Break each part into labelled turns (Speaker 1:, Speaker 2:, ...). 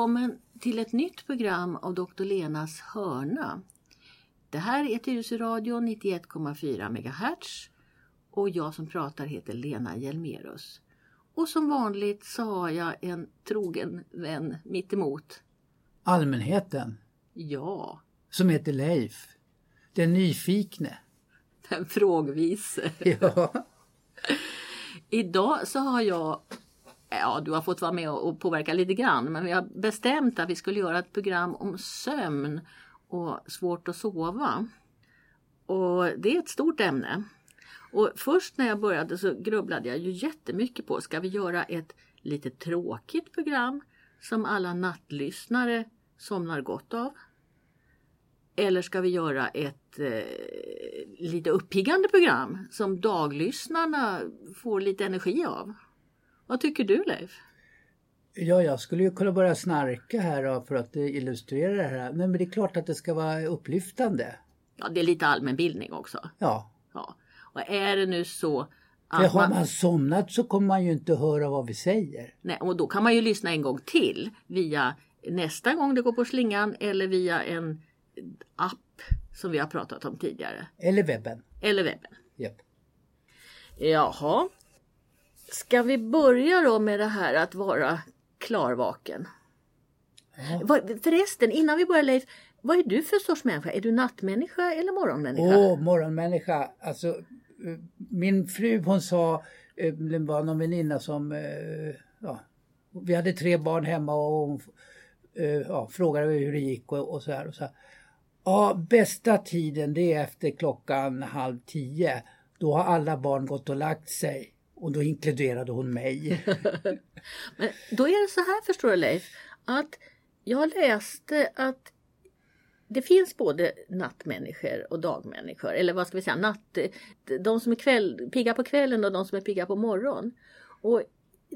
Speaker 1: Välkommen till ett nytt program av Dr. Lenas hörna. Det här är Tyresö-radion 91,4 MHz och jag som pratar heter Lena Hjelmerus. Och som vanligt så har jag en trogen vän mitt emot.
Speaker 2: Allmänheten,
Speaker 1: Ja,
Speaker 2: som heter Leif. Den nyfikne.
Speaker 1: den frågvise.
Speaker 2: Ja.
Speaker 1: Idag så har jag, ja du har fått vara med och påverka lite grann, men vi har bestämt att vi skulle göra ett program om sömn och svårt att sova. Och det är ett stort ämne. Och först när jag började så grubblade jag ju jättemycket på, ska vi göra ett lite tråkigt program som alla nattlyssnare somnar gott av? Eller ska vi göra ett eh, lite uppiggande program som daglyssnarna får lite energi av? Vad tycker du Leif?
Speaker 2: ja, jag skulle ju kunna börja snarka här för att illustrera det här. Nej, men det är klart att det ska vara upplyftande.
Speaker 1: Ja, det är lite allmänbildning också.
Speaker 2: Ja.
Speaker 1: Ja. Och är det nu så
Speaker 2: För
Speaker 1: att
Speaker 2: har
Speaker 1: man,
Speaker 2: man somnat så kommer man ju inte höra vad vi säger.
Speaker 1: nej, och då kan man ju lyssna en gång till via nästa gång det går på slingan eller via en app som vi har pratat om tidigare.
Speaker 2: Eller webben.
Speaker 1: Eller webben.
Speaker 2: Japp.
Speaker 1: Jaha. Ska vi börja då med det här att vara klarvaken? Vad- Förresten, innan vi börjar Leif, vad är du för sorts människa? Är du nattmänniska eller morgonmänniska?
Speaker 2: Åh, morgonmänniska. Alltså, eh, min fru hon sa, eh, det var någon väninna som, eh, ja, vi hade tre barn hemma och hon ja, frågade hur det gick och, och så här. Och så här. Ja, bästa tiden det är efter klockan halv tio. Då har alla barn gått och lagt sig. Och då inkluderade hon mig.
Speaker 1: Men då är det så här förstår du Leif, att jag läste att det finns både nattmänniskor och dagmänniskor. Eller vad ska vi säga, natt, de som är kväll, pigga på kvällen och de som är pigga på morgon. Och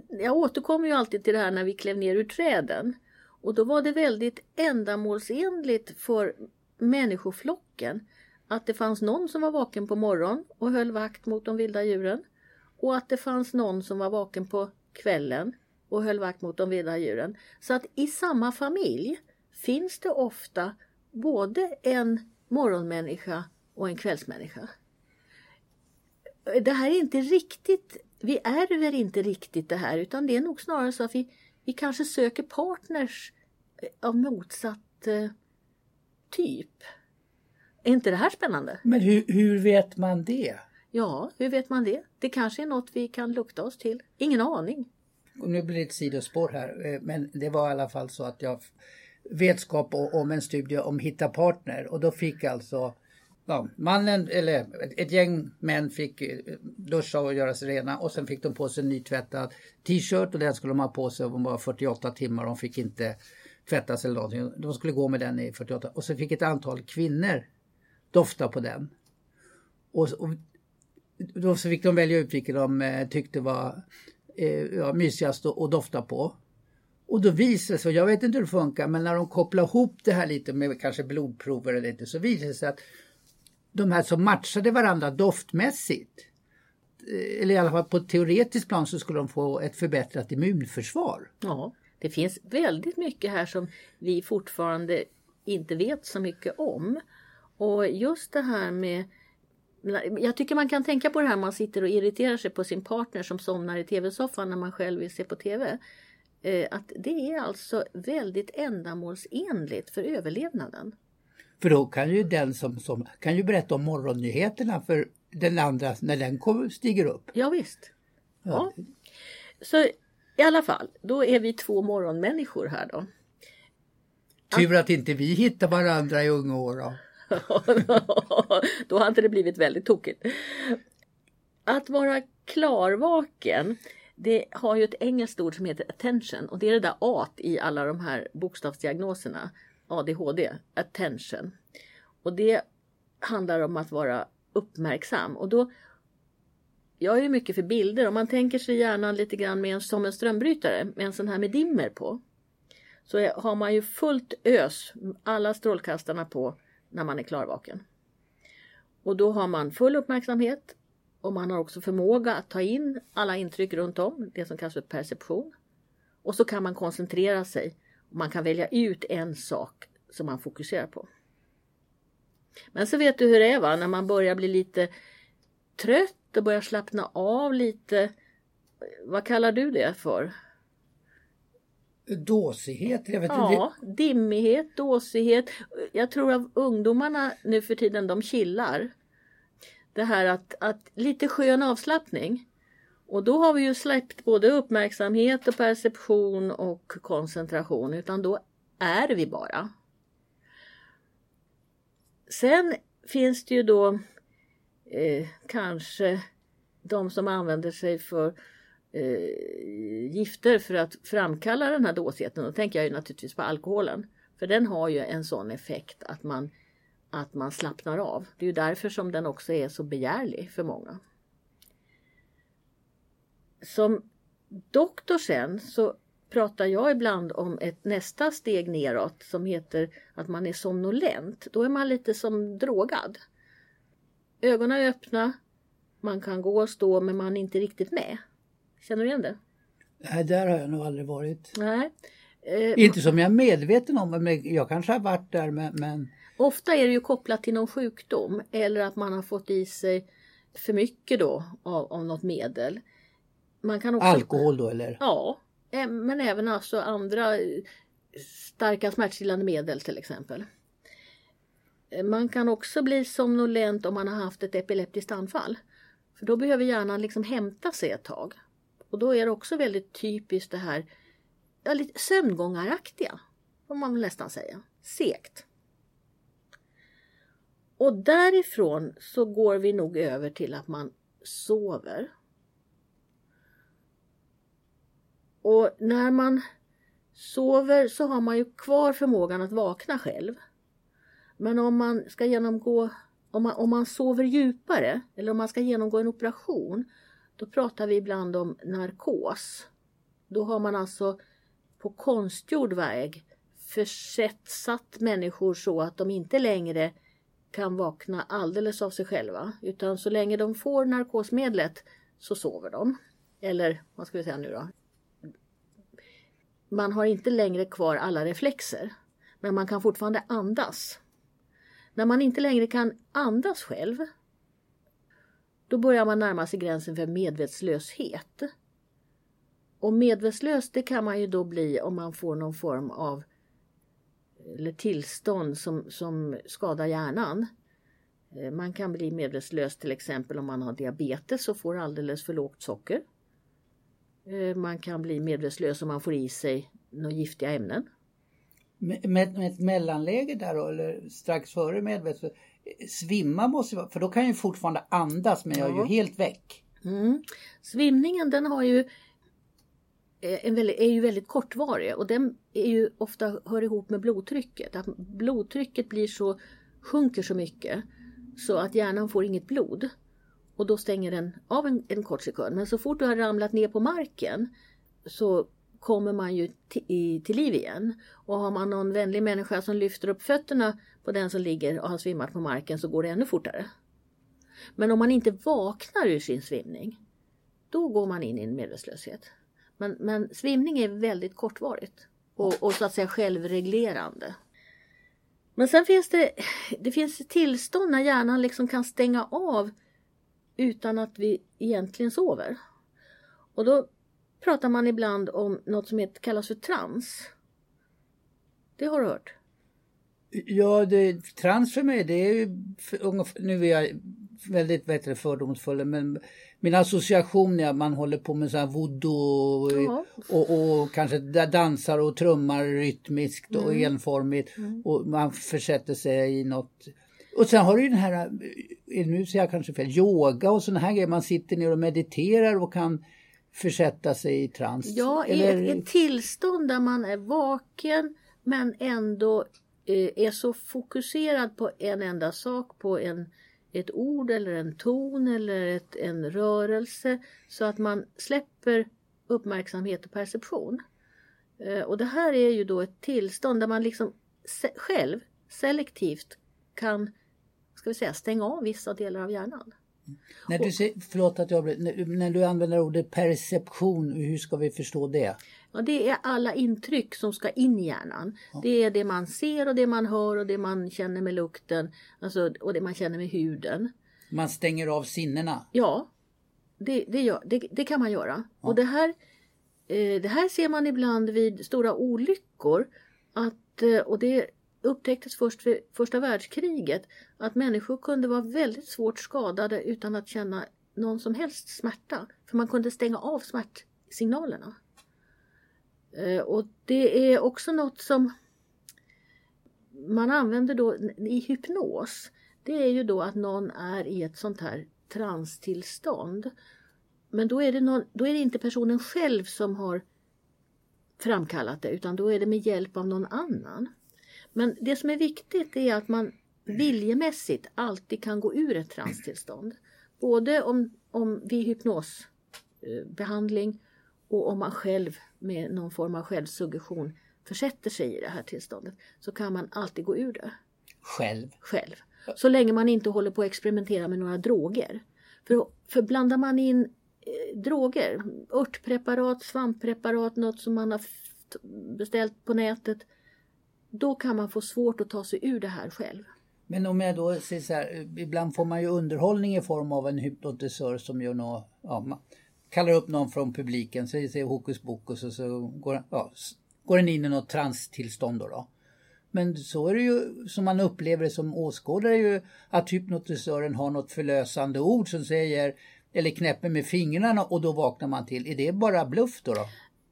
Speaker 1: jag återkommer ju alltid till det här när vi klev ner ur träden. Och då var det väldigt ändamålsenligt för människoflocken att det fanns någon som var vaken på morgonen och höll vakt mot de vilda djuren. Och att det fanns någon som var vaken på kvällen och höll vakt mot de vilda djuren. Så att i samma familj finns det ofta både en morgonmänniska och en kvällsmänniska. Det här är inte riktigt, vi ärver inte riktigt det här utan det är nog snarare så att vi, vi kanske söker partners eh, av motsatt eh, typ. Är inte det här spännande?
Speaker 2: Men hur, hur vet man det?
Speaker 1: Ja, hur vet man det? Det kanske är något vi kan lukta oss till. Ingen aning.
Speaker 2: Och nu blir det ett sidospår här, eh, men det var i alla fall så att jag vetskap om en studie om hitta partner och då fick alltså ja, mannen eller ett- gäng män fick eh, duscha och göra sig rena och sen fick de på sig en nytvättad t-shirt och den skulle de ha på sig om bara 48 timmar. De fick inte tvättas eller någonting. De skulle gå med den i 48 och så fick ett antal kvinnor dofta på den. Och, och då så fick de välja ut vilken de eh, tyckte var eh, ja, mysigast att dofta på. Och då visade det sig, jag vet inte hur det funkar, men när de kopplar ihop det här lite med kanske blodprover eller inte så visade det sig att de här som matchade varandra doftmässigt, eh, eller i alla fall på ett teoretiskt plan så skulle de få ett förbättrat immunförsvar.
Speaker 1: Ja, det finns väldigt mycket här som vi fortfarande inte vet så mycket om. Och just det här med jag tycker man kan tänka på det här man sitter och irriterar sig på sin partner som somnar i tv-soffan när man själv vill se på tv. Eh, Att det är alltså väldigt ändamålsenligt för överlevnaden.
Speaker 2: För då kan ju den som, som kan ju berätta om morgonnyheterna för den andra när den kommer, stiger upp.
Speaker 1: Ja, visst. Ja. Så i alla fall, då är vi två morgonmänniskor här då.
Speaker 2: Tur att inte vi hittar varandra i unga år. Då.
Speaker 1: då hade det blivit väldigt tokigt. Att vara klarvaken, det har ju ett engelskt ord som heter attention och det är det där A i alla de här bokstavsdiagnoserna. ADHD, attention. Och det handlar om att vara uppmärksam och då jag är ju mycket för bilder. Om man tänker sig hjärnan lite grann med en, som en strömbrytare med en sån här med dimmer på. Så har man ju fullt ös, alla strålkastarna på när man är klarvaken. Och då har man full uppmärksamhet och man har också förmåga att ta in alla intryck runt om, det som kallas för perception. Och så kan man koncentrera sig Man kan välja ut en sak som man fokuserar på. Men så vet du hur det är va, när man börjar bli lite trött och börjar slappna av lite. Vad kallar du det för?
Speaker 2: Dåsighet? Jag vet
Speaker 1: ja, inte. dimmighet, dåsighet. Jag tror att ungdomarna nu för tiden de chillar. Det här att, att lite skön avslappning. Och då har vi ju släppt både uppmärksamhet och perception och koncentration utan då är vi bara. Sen finns det ju då eh, kanske de som använder sig för eh, gifter för att framkalla den här dåsheten. Då tänker jag ju naturligtvis på alkoholen. För den har ju en sån effekt att man, att man slappnar av. Det är ju därför som den också är så begärlig för många. Som doktor sen så pratar jag ibland om ett nästa steg neråt som heter att man är somnolent. Då är man lite som drogad. Ögonen är öppna, man kan gå och stå men man är inte riktigt med. Känner du igen det?
Speaker 2: Nej, där har jag nog aldrig varit.
Speaker 1: Nej.
Speaker 2: Eh, inte som jag är medveten om, men jag kanske har varit där men, men...
Speaker 1: Ofta är det ju kopplat till någon sjukdom eller att man har fått i sig för mycket då av, av något medel.
Speaker 2: Man kan också... Alkohol då eller?
Speaker 1: Ja, eh, men även alltså andra eh, starka smärtstillande medel till exempel. Eh, man kan också bli somnolent om man har haft ett epileptiskt anfall. För då behöver hjärnan liksom hämta sig ett tag. Och då är det också väldigt typiskt det här ja, lite sömngångaraktiga, får man väl nästan säga. Segt. Och därifrån så går vi nog över till att man sover. Och när man sover så har man ju kvar förmågan att vakna själv. Men om man ska genomgå, om man, om man sover djupare eller om man ska genomgå en operation, då pratar vi ibland om narkos. Då har man alltså på konstgjord väg försatt människor så att de inte längre kan vakna alldeles av sig själva utan så länge de får narkosmedlet så sover de. Eller vad ska vi säga nu då? Man har inte längre kvar alla reflexer men man kan fortfarande andas. När man inte längre kan andas själv då börjar man närma sig gränsen för medvetslöshet. Och medvetslös det kan man ju då bli om man får någon form av eller tillstånd som, som skadar hjärnan. Eh, man kan bli medvetslös till exempel om man har diabetes och får alldeles för lågt socker. Eh, man kan bli medvetslös om man får i sig några giftiga ämnen.
Speaker 2: Med, med ett mellanläge där då, eller strax före medvetslöshet? Svimma måste vara, för då kan jag ju fortfarande andas men jag är ju helt väck.
Speaker 1: Mm. Svimningen den har ju eh, Eh, en väldigt, är ju väldigt kortvarig och den är ju ofta hör ihop med blodtrycket. Att blodtrycket blir så, sjunker så mycket så att hjärnan får inget blod. Och då stänger den av en, en kort sekund. Men så fort du har ramlat ner på marken så kommer man ju till, till liv igen. Och har man någon vänlig människa som lyfter upp fötterna på den som ligger och har svimmat på marken så går det ännu fortare. Men om man inte vaknar ur sin svimning, då går man in i en medvetslöshet. Men, men svimning är väldigt kortvarigt och, och så att säga självreglerande. Men sen finns det, det finns tillstånd när hjärnan liksom kan stänga av utan att vi egentligen sover. Och då pratar man ibland om något som heter, kallas för trans. Det har du hört?
Speaker 2: Ja, det, trans för mig det är ju, nu är jag väldigt bättre fördomsfull, men min association är att man håller på med så här voodoo ja. och, och, kanske dansar och trummar rytmiskt och mm. enformigt mm. och man försätter sig i något och sen har du ju den här, nu säger jag kanske fel, yoga och sådana här grejer. Man sitter ner och mediterar och kan försätta sig i trans.
Speaker 1: Ja, i ett, ett tillstånd där man är vaken men ändå eh, är så fokuserad på en enda sak, på en, ett ord eller en ton eller ett, en rörelse så att man släpper uppmärksamhet och perception. Eh, och det här är ju då ett tillstånd där man liksom själv selektivt kan ska vi säga, stänga av vissa delar av hjärnan.
Speaker 2: När du, säger, förlåt att jag när, när du använder ordet perception, hur ska vi förstå det?
Speaker 1: Ja, det är alla intryck som ska in i hjärnan. Ja. Det är det man ser och det man hör och det man känner med lukten alltså, och det man känner med huden.
Speaker 2: Man stänger av sinnena?
Speaker 1: Ja, det, det, gör, det, det kan man göra. Ja. Och det här, eh, det här ser man ibland vid stora olyckor. Att, eh, och det upptäcktes först vid första världskriget att människor kunde vara väldigt svårt skadade utan att känna någon som helst smärta. För man kunde stänga av smärtsignalerna. Eh, och det är också något som man använder då i hypnos. Det är ju då att någon är i ett sånt här transtillstånd. Men då är, det någon, då är det inte personen själv som har framkallat det utan då är det med hjälp av någon annan. Men det som är viktigt är att man viljemässigt alltid kan gå ur ett transtillstånd. Både om, om vid hypnosbehandling och om man själv med någon form av självsuggestion försätter sig i det här tillståndet så kan man alltid gå ur det.
Speaker 2: Själv?
Speaker 1: Själv. Så länge man inte håller på att experimentera med några droger. För, för blandar man in eh, droger, örtpreparat, svamppreparat, något som man har beställt på nätet, då kan man få svårt att ta sig ur det här själv.
Speaker 2: Men om jag då säger så här, ibland får man ju underhållning i form av en hypnotisör som gör något, ja, kallar upp någon från publiken, säger sig hokus pokus och så går, ja, går den in i något transtillstånd då, då. Men så är det ju som man upplever det som åskådare ju att hypnotisören har något förlösande ord som säger eller knäpper med fingrarna och då vaknar man till. Är det bara bluff då? då?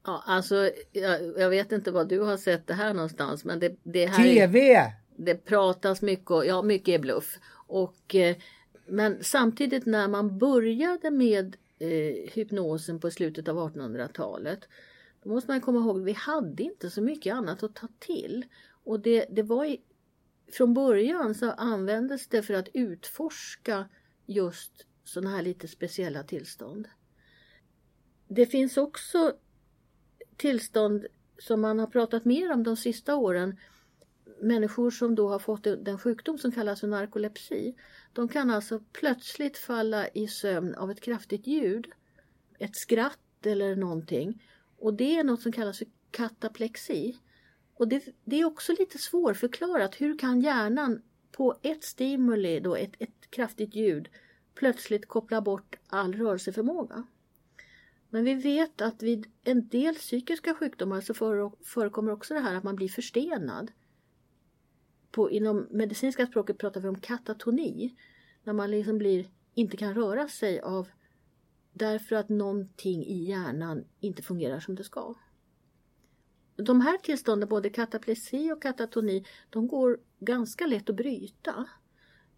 Speaker 1: Ja, alltså jag, jag, vet inte vad du har sett det här någonstans men det, det här
Speaker 2: TV!
Speaker 1: Är, det pratas mycket och ja, mycket är bluff. Och, eh, men samtidigt när man började med eh, hypnosen på slutet av 1800-talet då måste man komma ihåg att vi hade inte så mycket annat att ta till. Och det, det var i, från början så användes det för att utforska just sådana här lite speciella tillstånd. Det finns också tillstånd som man har pratat mer om de sista åren. Människor som då har fått den sjukdom som kallas för narkolepsi. De kan alltså plötsligt falla i sömn av ett kraftigt ljud. Ett skratt eller någonting. Och det är något som kallas för kataplexi. Och det, det är också lite svårförklarat. Hur kan hjärnan på ett stimuli, då ett, ett kraftigt ljud, plötsligt koppla bort all rörelseförmåga? Men vi vet att vid en del psykiska sjukdomar så förekommer också det här att man blir förstenad. På, inom medicinska språket pratar vi om katatoni. När man liksom blir, inte kan röra sig av därför att någonting i hjärnan inte fungerar som det ska. De här tillstånden, både kataplexi och katatoni, de går ganska lätt att bryta.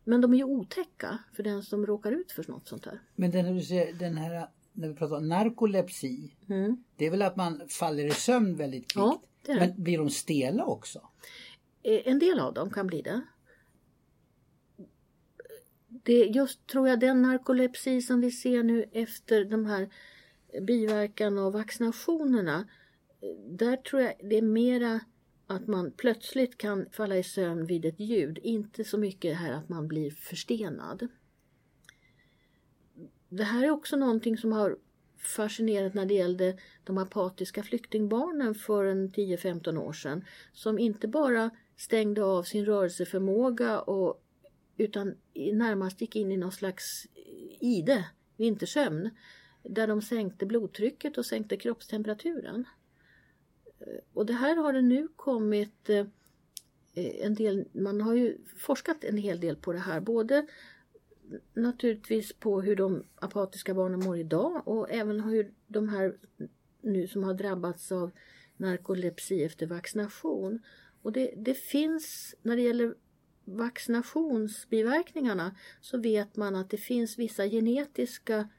Speaker 1: Men de är ju otäcka för den som råkar ut för något sånt här.
Speaker 2: Men den, den här, när vi pratar om narkolepsi, mm. det är väl att man faller i sömn väldigt kvickt? Ja. Men blir de stela också?
Speaker 1: Eh, en del av dem kan bli det. Det är just, tror jag, den narkolepsi som vi ser nu efter de här biverkan av vaccinationerna eh, där tror jag det är mera att man plötsligt kan falla i sömn vid ett ljud, inte så mycket här att man blir förstenad. Det här är också någonting som har fascinerat när det gällde de apatiska flyktingbarnen för en 10-15 år sedan som inte bara stängde av sin rörelseförmåga och, utan närmast gick in i någon slags ide, vintersömn, där de sänkte blodtrycket och sänkte kroppstemperaturen. Eh, och det här har det nu kommit eh, en del, man har ju forskat en hel del på det här. Både naturligtvis på hur de apatiska barnen mår idag och även hur de här nu som har drabbats av narkolepsi efter vaccination. Och det, det finns, när det gäller vaccinationsbiverkningarna så vet man att det finns vissa genetiska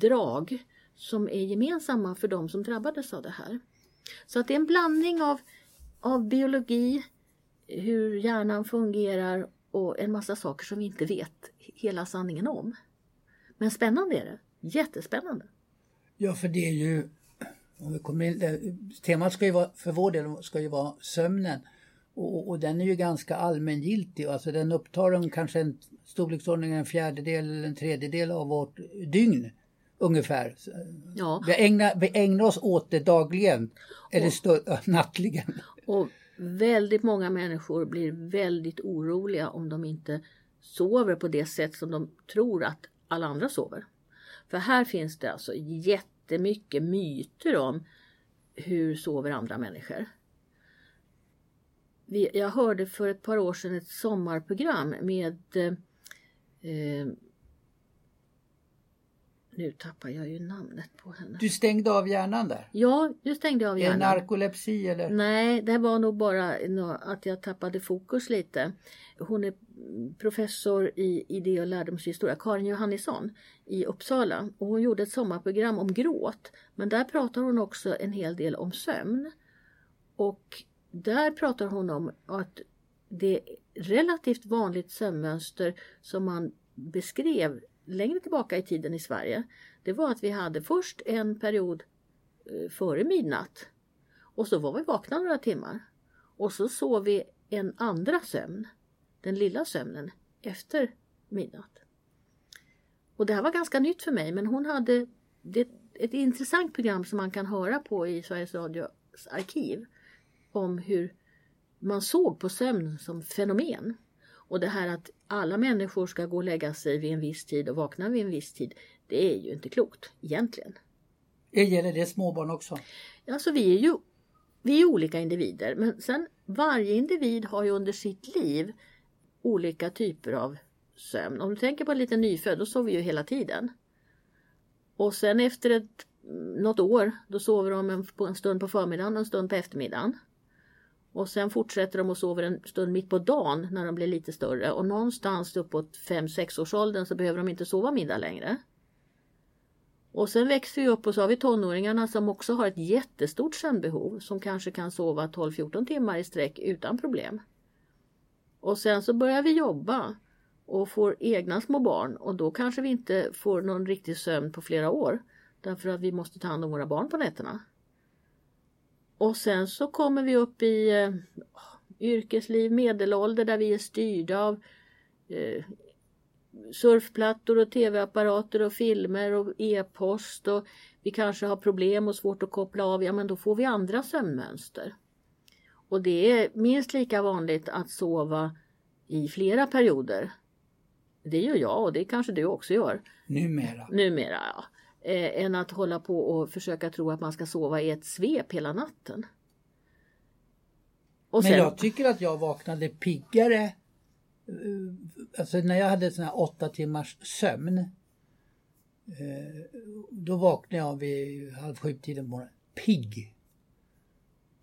Speaker 1: drag som är gemensamma för de som drabbades av det här. Så att det är en blandning av, av biologi, hur hjärnan fungerar och en massa saker som vi inte vet hela sanningen om. Men spännande är det. Jättespännande.
Speaker 2: Ja, för det är ju om vi kommer in, temat ska ju vara, för vår del ska ju vara sömnen. Och, och den är ju ganska allmängiltig, alltså den upptar en, kanske en storleksordning en fjärdedel eller en tredjedel av vårt dygn ungefär. Ja. Vi, ägnar, vi ägnar oss åt det dagligen, eller stö- nattligen.
Speaker 1: Och väldigt många människor blir väldigt oroliga om de inte sover på det sätt som de tror att alla andra sover. För här finns det alltså jättemycket myter om hur sover andra människor. Jag hörde för ett par år sedan ett sommarprogram med eh, nu tappar jag ju namnet på henne.
Speaker 2: Du stängde av hjärnan där?
Speaker 1: Ja, du stängde av hjärnan.
Speaker 2: Är det narkolepsi eller?
Speaker 1: Nej, det var nog bara att jag tappade fokus lite. Hon är professor i idé och lärdomshistoria, Karin Johannisson i Uppsala. Och hon gjorde ett sommarprogram om gråt. Men där pratar hon också en hel del om sömn. Och där pratar hon om att det är relativt vanligt sömnmönster som man beskrev längre tillbaka i tiden i Sverige, det var att vi hade först en period eh, före midnatt och så var vi vakna några timmar. Och så sov vi en andra sömn, den lilla sömnen, efter midnatt. Och det här var ganska nytt för mig men hon hade ett intressant program som man kan höra på i Sveriges Radios arkiv om hur man såg på sömn som fenomen. Och det här att alla människor ska gå och lägga sig vid en viss tid och vakna vid en viss tid, det är ju inte klokt egentligen.
Speaker 2: Det gäller det småbarn också?
Speaker 1: Alltså vi är ju vi är olika individer men sen varje individ har ju under sitt liv olika typer av sömn. Om du tänker på en liten nyfödd, då sover ju hela tiden. Och sen efter ett, något år, då sover de en, en stund på förmiddagen och en stund på eftermiddagen. Och sen fortsätter de och sover en stund mitt på dagen när de blir lite större och någonstans uppåt 5-6 års åldern så behöver de inte sova middag längre. Och sen växer vi upp och så har vi tonåringarna som också har ett jättestort sömnbehov som kanske kan sova 12-14 timmar i sträck utan problem. Och sen så börjar vi jobba och får egna små barn och då kanske vi inte får någon riktig sömn på flera år därför att vi måste ta hand om våra barn på nätterna. Och sen så kommer vi upp i eh, yrkesliv, medelålder där vi är styrda av eh, surfplattor och tv-apparater och filmer och e-post och vi kanske har problem och svårt att koppla av, ja men då får vi andra sömnmönster. Och det är minst lika vanligt att sova i flera perioder. Det gör jag och det kanske du också gör.
Speaker 2: Numera.
Speaker 1: Numera, ja eh, än att hålla på och försöka tro att man ska sova i ett svep hela natten.
Speaker 2: Och Men jag tycker att jag vaknade piggare eh, Alltså när jag hade sån här åtta timmars sömn eh, Då vaknade jag vid halv sju tiden på morgonen. Pigg!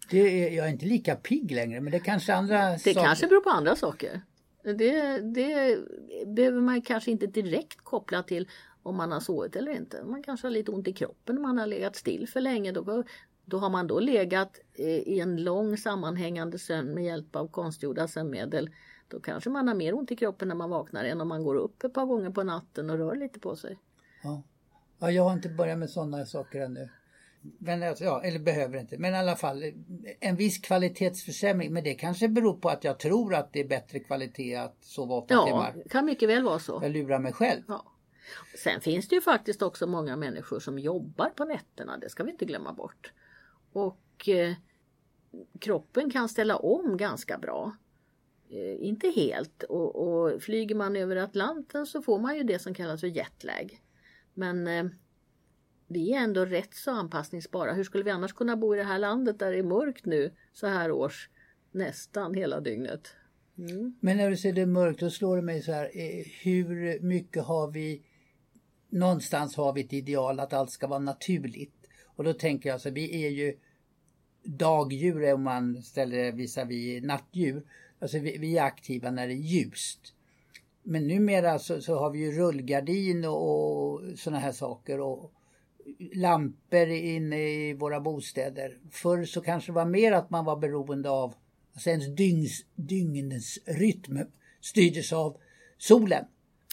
Speaker 2: Det är, jag är inte lika pigg längre men det kanske andra
Speaker 1: Det
Speaker 2: saker.
Speaker 1: kanske beror på andra saker. Det, det behöver man kanske inte direkt koppla till om man har sovit eller inte. Man kanske har lite ont i kroppen om man har legat still för länge. Då, då har man då legat i en lång sammanhängande sömn med hjälp av konstgjorda sömnmedel. Då kanske man har mer ont i kroppen när man vaknar än om man går upp ett par gånger på natten och rör lite på sig.
Speaker 2: Ja, ja jag har inte börjat med sådana saker ännu. Men alltså, ja, eller behöver inte. Men i alla fall en viss kvalitetsförsämring. Men det kanske beror på att jag tror att det är bättre kvalitet att sova åtta
Speaker 1: ja,
Speaker 2: timmar.
Speaker 1: Ja, kan mycket väl vara så.
Speaker 2: Jag lurar mig själv.
Speaker 1: Ja. Sen finns det ju faktiskt också många människor som jobbar på nätterna, det ska vi inte glömma bort. Och eh, kroppen kan ställa om ganska bra. Eh, inte helt och, och, flyger man över Atlanten så får man ju det som kallas för jetlag. Men eh, vi är ändå rätt så anpassningsbara. Hur skulle vi annars kunna bo i det här landet där det är mörkt nu så här års nästan hela dygnet?
Speaker 2: Mm. Men när du säger det är mörkt då slår det mig så här. Eh, hur mycket har vi någonstans har vi ett ideal att allt ska vara naturligt. Och då tänker jag så vi är ju dagdjur om man ställer det visavi nattdjur. Alltså vi, vi, är aktiva när det är ljust. Men numera så, så har vi ju rullgardin och, och sådana här saker och lampor inne i våra bostäder. Förr så kanske det var mer att man var beroende av, alltså ens dygns, dygnens rytm styrdes av solen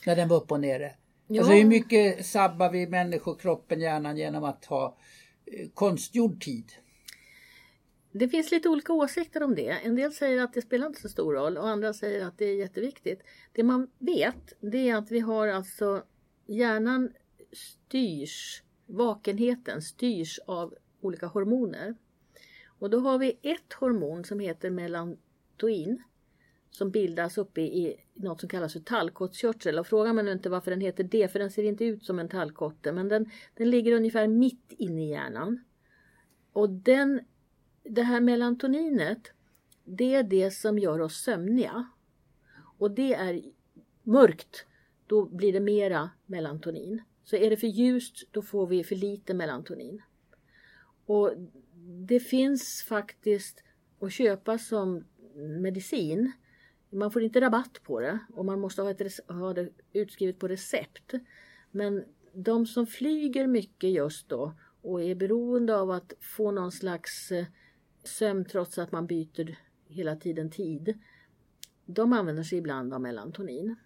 Speaker 2: när den var upp och nere. Ja. Alltså hur mycket sabbar vi människor, kroppen, hjärnan genom att ha eh, konstgjord tid?
Speaker 1: Det finns lite olika åsikter om det. En del säger att det spelar inte så stor roll och andra säger att det är jätteviktigt. Det man vet det är att vi har alltså hjärnan styrs, vakenheten styrs av olika hormoner. Och då har vi ett hormon som heter melatonin som bildas uppe i något som kallas för tallkottkörtel. Och fråga mig nu inte varför den heter det, för den ser inte ut som en tallkotte, men den, den ligger ungefär mitt inne i hjärnan. Och den, det här melatoninet, det är det som gör oss sömniga. Och det är mörkt, då blir det mera melatonin. Så är det för ljust, då får vi för lite melatonin. Och det finns faktiskt att köpa som medicin. Man får inte rabatt på det och man måste ha, ett, ha det utskrivet på recept. Men de som flyger mycket just då och är beroende av att få någon slags eh, sömn trots att man byter hela tiden tid. De använder sig ibland av melatonin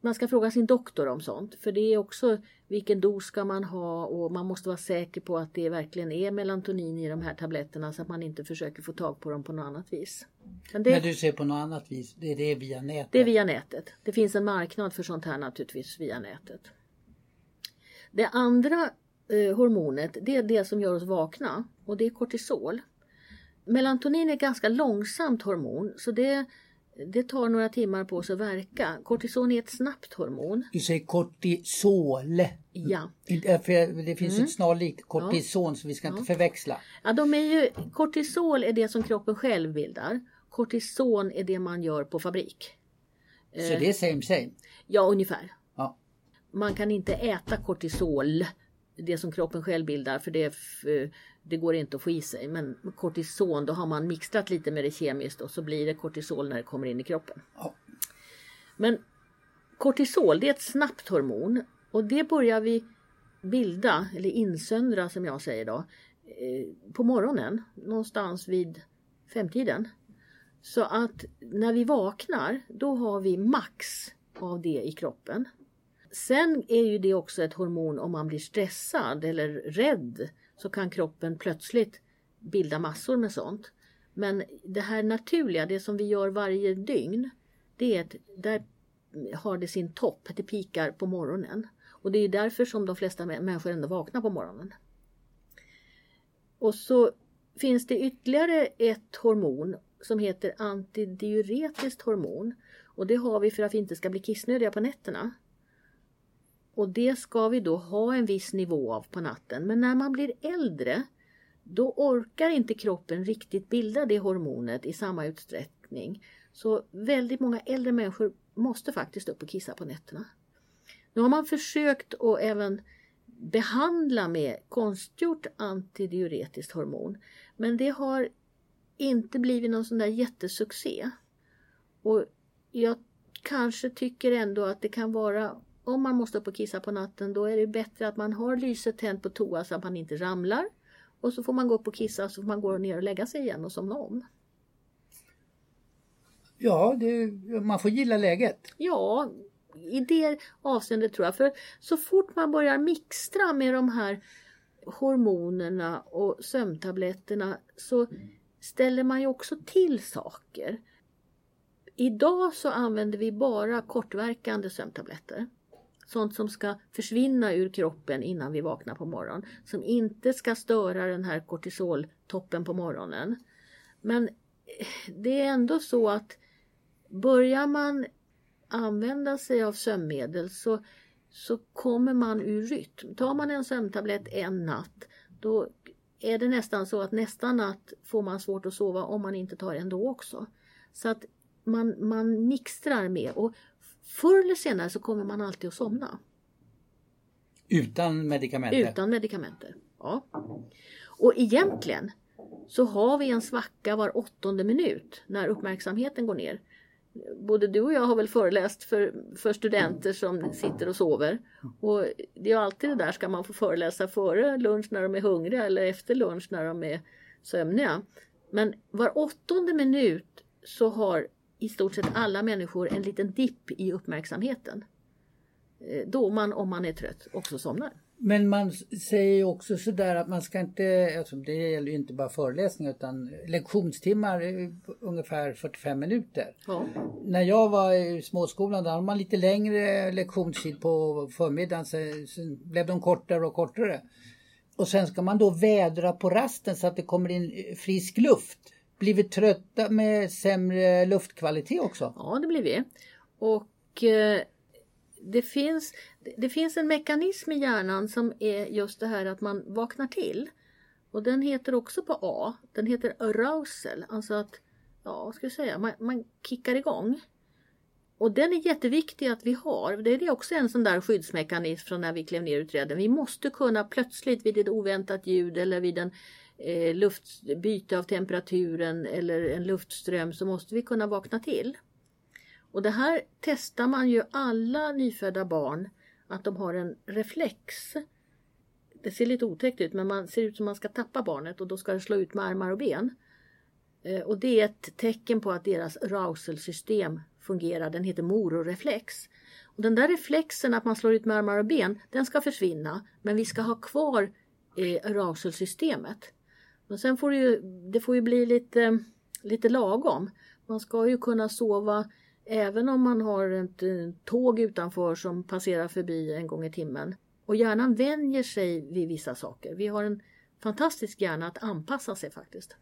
Speaker 1: man ska fråga sin doktor om sånt. För det är också vilken dos ska man ha och man måste vara säker på att det verkligen är melatonin i de här tabletterna så att man inte försöker få tag på dem på något annat vis.
Speaker 2: Men det, När du säger på något annat vis, det är det via nätet?
Speaker 1: Det är via nätet. Det finns en marknad för sånt här naturligtvis via nätet. Det andra eh, hormonet, det är det som gör oss vakna och det är kortisol. Melatonin är ett ganska långsamt hormon så det det tar några timmar på sig att verka. Kortison är ett snabbt hormon.
Speaker 2: Du säger kortisol.
Speaker 1: Ja.
Speaker 2: det finns mm. ett snarlikt kortison ja. så vi ska inte ja. förväxla.
Speaker 1: Ja, de är ju, kortisol är det som kroppen själv bildar. Kortison är det man gör på fabrik.
Speaker 2: Så det är same same?
Speaker 1: Ja, ungefär. Ja. Man kan inte äta kortisol, det som kroppen själv bildar, för det det går inte att få i sig. Men kortison, då har man mixtrat lite med det kemiskt och så blir det kortisol när det kommer in i kroppen. Ja. Men kortisol, det är ett snabbt hormon och det börjar vi bilda, eller insöndra som jag säger då, eh, på morgonen någonstans vid femtiden. Så att när vi vaknar, då har vi max av det i kroppen. Sen är ju det också ett hormon om man blir stressad eller rädd så kan kroppen plötsligt bilda massor med sånt. Men det här naturliga, det som vi gör varje dygn, det är att där har det sin topp, det pikar på morgonen. Och det är därför som de flesta människor ändå vaknar på morgonen. Och så finns det ytterligare ett hormon som heter antidiuretiskt hormon. Och det har vi för att vi inte ska bli kissnödiga på nätterna. Och det ska vi då ha en viss nivå av på natten. Men när man blir äldre då orkar inte kroppen riktigt bilda det hormonet i samma utsträckning. Så väldigt många äldre människor måste faktiskt upp och kissa på nätterna. Nu har man försökt att även behandla med konstgjort antidiuretiskt hormon. Men det har inte blivit någon sån där jättesuccé. Och jag kanske tycker ändå att det kan vara om man måste upp och kissa på natten då är det bättre att man har lyset tänt på toa så att man inte ramlar. Och så får man gå upp och kissa så får man gå ner och lägga sig igen och somna om.
Speaker 2: Ja, det, man får gilla läget.
Speaker 1: Ja, i det avseendet tror jag. För så fort man börjar mixtra med de här hormonerna och sömntabletterna så ställer man ju också till saker. Idag så använder vi bara kortverkande sömntabletter. Sånt som ska försvinna ur kroppen innan vi vaknar på morgonen. Som inte ska störa den här kortisoltoppen på morgonen. Men eh, det är ändå så att börjar man använda sig av sömnmedel så, så kommer man ur rytm. Tar man en sömntablett en natt då är det nästan så att nästa natt får man svårt att sova om man inte tar en då också. Så att man, man mixtrar med och Förr eller senare så kommer man alltid att somna.
Speaker 2: Utan medikamenter?
Speaker 1: Utan medikamenter, ja. Och egentligen så har vi en svacka var åttonde minut när uppmärksamheten går ner. Både du och jag har väl föreläst för, för studenter som sitter och sover. Och det är alltid det där, ska man få föreläsa före lunch när de är hungriga eller efter lunch när de är sömniga. Men var åttonde minut så har i stort sett alla människor en liten dipp i uppmärksamheten. Eh, då man, om man är trött, också somnar.
Speaker 2: Men man säger ju också sådär att man ska inte, alltså det gäller ju inte bara föreläsningar utan lektionstimmar ungefär 45 minuter. Ja. När jag var i småskolan då hade man lite längre lektionstid på förmiddagen, sen blev de kortare och kortare. Och sen ska man då vädra på rasten så att det kommer in frisk luft. Blir vi trötta med sämre luftkvalitet också?
Speaker 1: Ja, det blir vi. Och eh, det finns, det finns en mekanism i hjärnan som är just det här att man vaknar till. Och den heter också på A. Den heter arousal, alltså att, ja vad ska jag säga, man, man kickar igång. Och den är jätteviktig att vi har. Det är också en sån där skyddsmekanism från när vi klev ner ur träden. Vi måste kunna plötsligt vid ett oväntat ljud eller vid en eh, luftbyte av temperaturen eller en luftström så måste vi kunna vakna till. Och det här testar man ju alla nyfödda barn att de har en reflex. Det ser lite otäckt ut men man ser ut som man ska tappa barnet och då ska det slå ut med armar och ben. Eh, och det är ett tecken på att deras rauselsystem fungerar. Den heter mororeflex. Och den där reflexen att man slår ut med armar och ben, den ska försvinna. Men vi ska ha kvar eh, arousal-systemet. Men sen får det ju, det får ju bli lite, lite lagom. Man ska ju kunna sova Även om man har ett tåg utanför som passerar förbi en gång i timmen. Och hjärnan vänjer sig vid vissa saker. Vi har en fantastisk hjärna att anpassa sig faktiskt.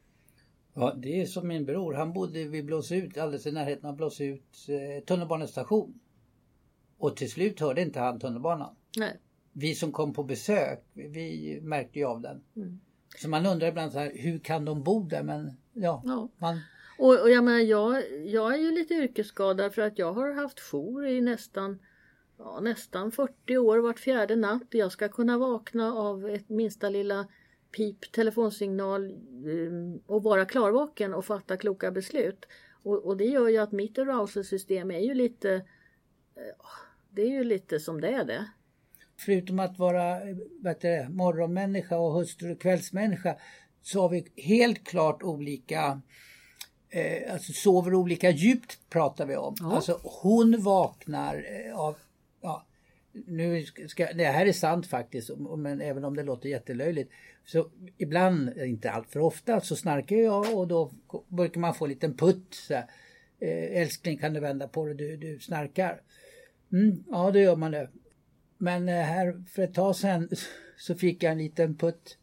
Speaker 2: Ja, det är som min bror. Han bodde vid Blåsut, alldeles i närheten av Blåsut eh, tunnelbanestation. Och till slut hörde inte han tunnelbanan.
Speaker 1: Nej.
Speaker 2: Vi som kom på besök, vi märkte ju av den. Mm. Så man undrar ibland så här, hur kan de bo där? Men ja, ja. man
Speaker 1: och, och jag menar, jag, jag är ju lite yrkesskadad för att jag har haft jour i nästan, ja, nästan 40 år vart fjärde natt. Jag ska kunna vakna av ett minsta lilla pip, telefonsignal um, och vara klarvaken och fatta kloka beslut. Och, och det gör ju att mitt arousal-system är ju lite, uh, det är ju lite som det är det.
Speaker 2: Förutom att vara vet du, morgonmänniska och hustru och kvällsmänniska så har vi helt klart olika eh, alltså sover olika djupt pratar vi om. Ja. Alltså hon vaknar eh, av, ja, nu ska, det här är sant faktiskt, men även om det låter jättelöjligt. Så ibland, inte allt för ofta, så snarkar jag och då brukar man få en liten putt. Så här, eh, älskling kan du vända på dig, du, du snarkar. Mm, ja, då gör man det. Men eh, här för ett tag sedan så fick jag en liten putt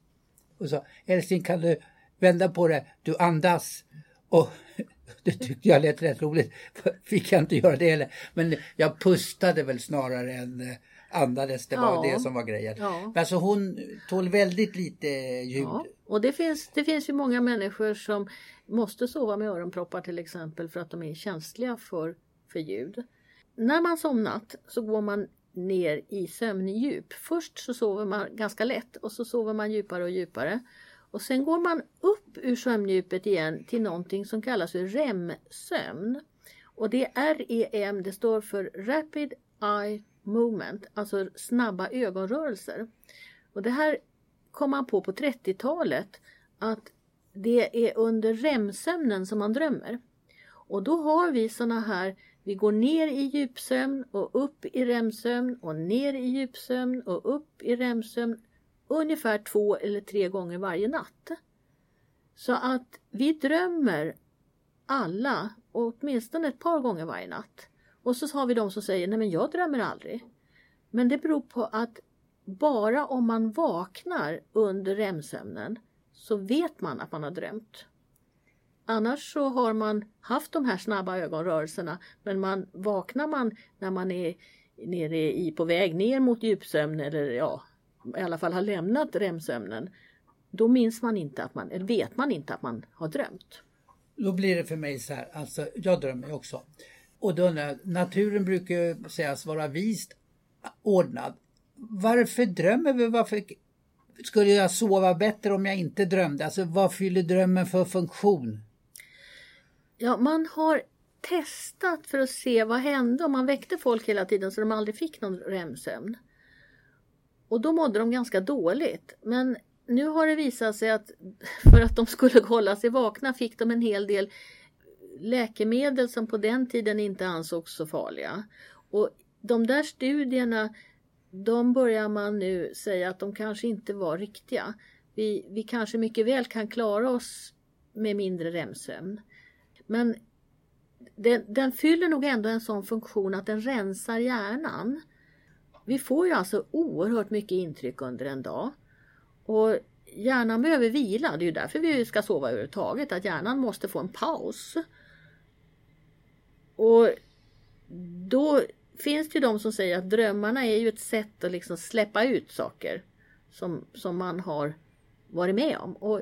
Speaker 2: och sa älskling kan du vända på dig, du andas. Och det tyckte jag lät rätt roligt. Fick jag inte göra det heller. Men jag pustade väl snarare än eh, andades. Det var ja. det som var grejen. Ja. Alltså hon tål väldigt lite ljud. Ja.
Speaker 1: Och det finns, det finns ju många människor som måste sova med öronproppar till exempel för att de är känsliga för, för ljud. När man somnat så går man ner i sömndjup. Först så sover man ganska lätt och så sover man djupare och djupare. Och sen går man upp ur sömndjupet igen till någonting som kallas för REM-sömn. Och det är REM, det står för Rapid Eye Movement, alltså snabba ögonrörelser. Och det här kom man på på 30-talet att det är under REM-sömnen som man drömmer. Och då har vi såna här, vi går ner i djupsömn och upp i REM-sömn och ner i djupsömn och upp i REM-sömn ungefär två eller tre gånger varje natt. Så att vi drömmer alla åtminstone ett par gånger varje natt. Och så har vi de som säger nej men jag drömmer aldrig. Men det beror på att bara om man vaknar under REM-sömnen så vet man att man har drömt. Annars så har man haft de här snabba ögonrörelserna men man vaknar man när man är nere i, på väg ner mot djupsömn eller ja, i alla fall har lämnat REM-sömnen, då minns man inte att man, eller vet man inte att man har drömt.
Speaker 2: Då blir det för mig så här, alltså jag drömmer ju också. Och då undrar naturen brukar sägas vara vist ordnad. Varför drömmer vi? Varför skulle jag sova bättre om jag inte drömde? Alltså vad fyller drömmen för funktion?
Speaker 1: Ja, man har testat för att se vad hände om man väckte folk hela tiden så de aldrig fick någon REM-sömn. Och då mådde de ganska dåligt. Men nu har det visat sig att för att de skulle hålla sig vakna fick de en hel del läkemedel som på den tiden inte ansågs så farliga. Och de där studierna de börjar man nu säga att de kanske inte var riktiga. Vi, vi kanske mycket väl kan klara oss med mindre REM-sömn. Men den, den, fyller nog ändå en sån funktion att den rensar hjärnan. Vi får ju alltså oerhört mycket intryck under en dag. Och hjärnan behöver vila, det är ju därför vi ska sova överhuvudtaget, att hjärnan måste få en paus. Och då finns det ju de som säger att drömmarna är ju ett sätt att liksom släppa ut saker som, som man har varit med om. Och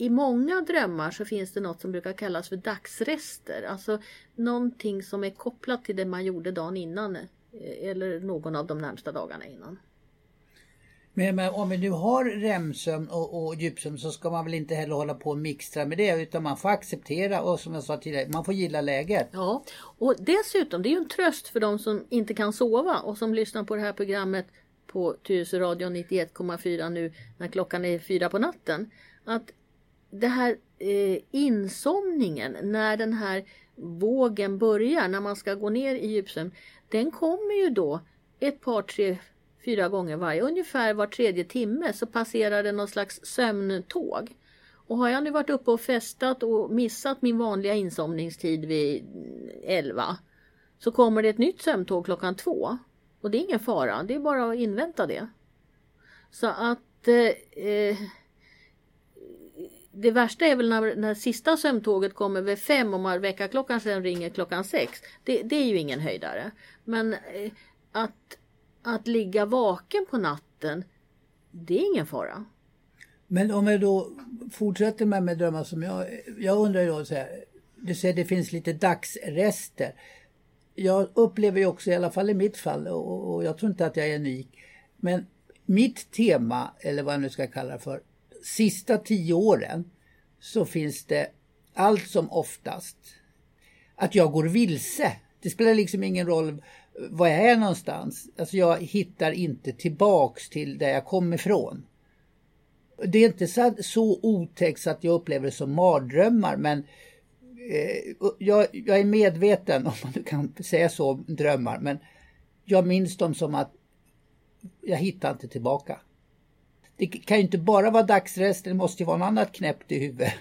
Speaker 1: i många drömmar så finns det något som brukar kallas för dagsrester. Alltså någonting som är kopplat till det man gjorde dagen innan eh, eller någon av de närmsta dagarna innan.
Speaker 2: Men, men om vi nu har remsömn och, och djupsömn så ska man väl inte heller hålla på och mixtra med det utan man får acceptera och som jag sa tidigare, man får gilla läget.
Speaker 1: Ja, och dessutom det är ju en tröst för de som inte kan sova och som lyssnar på det här programmet på Tyresöradion 91,4 nu när klockan är fyra på natten. Att det här eh, insomningen när den här vågen börjar, när man ska gå ner i djupsömn, den kommer ju då ett par, tre, fyra gånger varje, ungefär var tredje timme så passerar det någon slags sömntåg. Och har jag nu varit uppe och festat och missat min vanliga insomningstid vid 11 så kommer det ett nytt sömntåg klockan två. Och det är ingen fara, det är bara att invänta det. Så att eh, eh det värsta är väl när, när sista sömntåget kommer vid fem och väckarklockan sen ringer klockan sex. Det, det, är ju ingen höjdare. Men eh, att, att ligga vaken på natten, det är ingen fara.
Speaker 2: Men om jag då fortsätter med, med drömmar som jag, jag undrar då så här, du säger det finns lite dagsrester. Jag upplever ju också, i alla fall i mitt fall, och, och jag tror inte att jag är unik, men mitt tema, eller vad jag nu ska kalla det för, sista tio åren så finns det allt som oftast att jag går vilse. Det spelar liksom ingen roll var jag är någonstans. Alltså jag hittar inte tillbaks till där jag kom ifrån. Det är inte så, så otäckt att jag upplever det som mardrömmar men eh, jag, jag, är medveten, om man kan säga så, om drömmar. Men jag minns dem som att jag hittar inte tillbaka det kan ju inte bara vara dagsrest, det måste ju vara något annat knäppt i huvudet.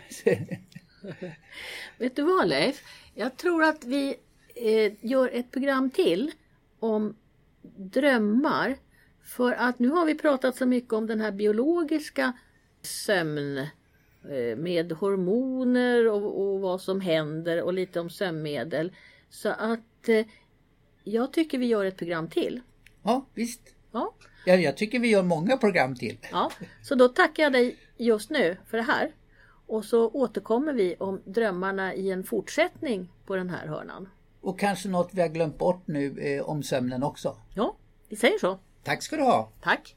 Speaker 1: Vet du vad Leif? Jag tror att vi eh, gör ett program till om drömmar. För att nu har vi pratat så mycket om den här biologiska sömn eh, med hormoner och, och, vad som händer och lite om sömnmedel. Så att eh, jag tycker vi gör ett program till.
Speaker 2: Ja, visst.
Speaker 1: Ja.
Speaker 2: Ja, jag tycker vi gör många program till.
Speaker 1: Ja, så då tackar jag dig just nu för det här. Och så återkommer vi om drömmarna i en fortsättning på den här hörnan.
Speaker 2: Och kanske något vi har glömt bort nu eh, om sömnen också.
Speaker 1: Ja, vi säger så.
Speaker 2: Tack ska du ha.
Speaker 1: Tack.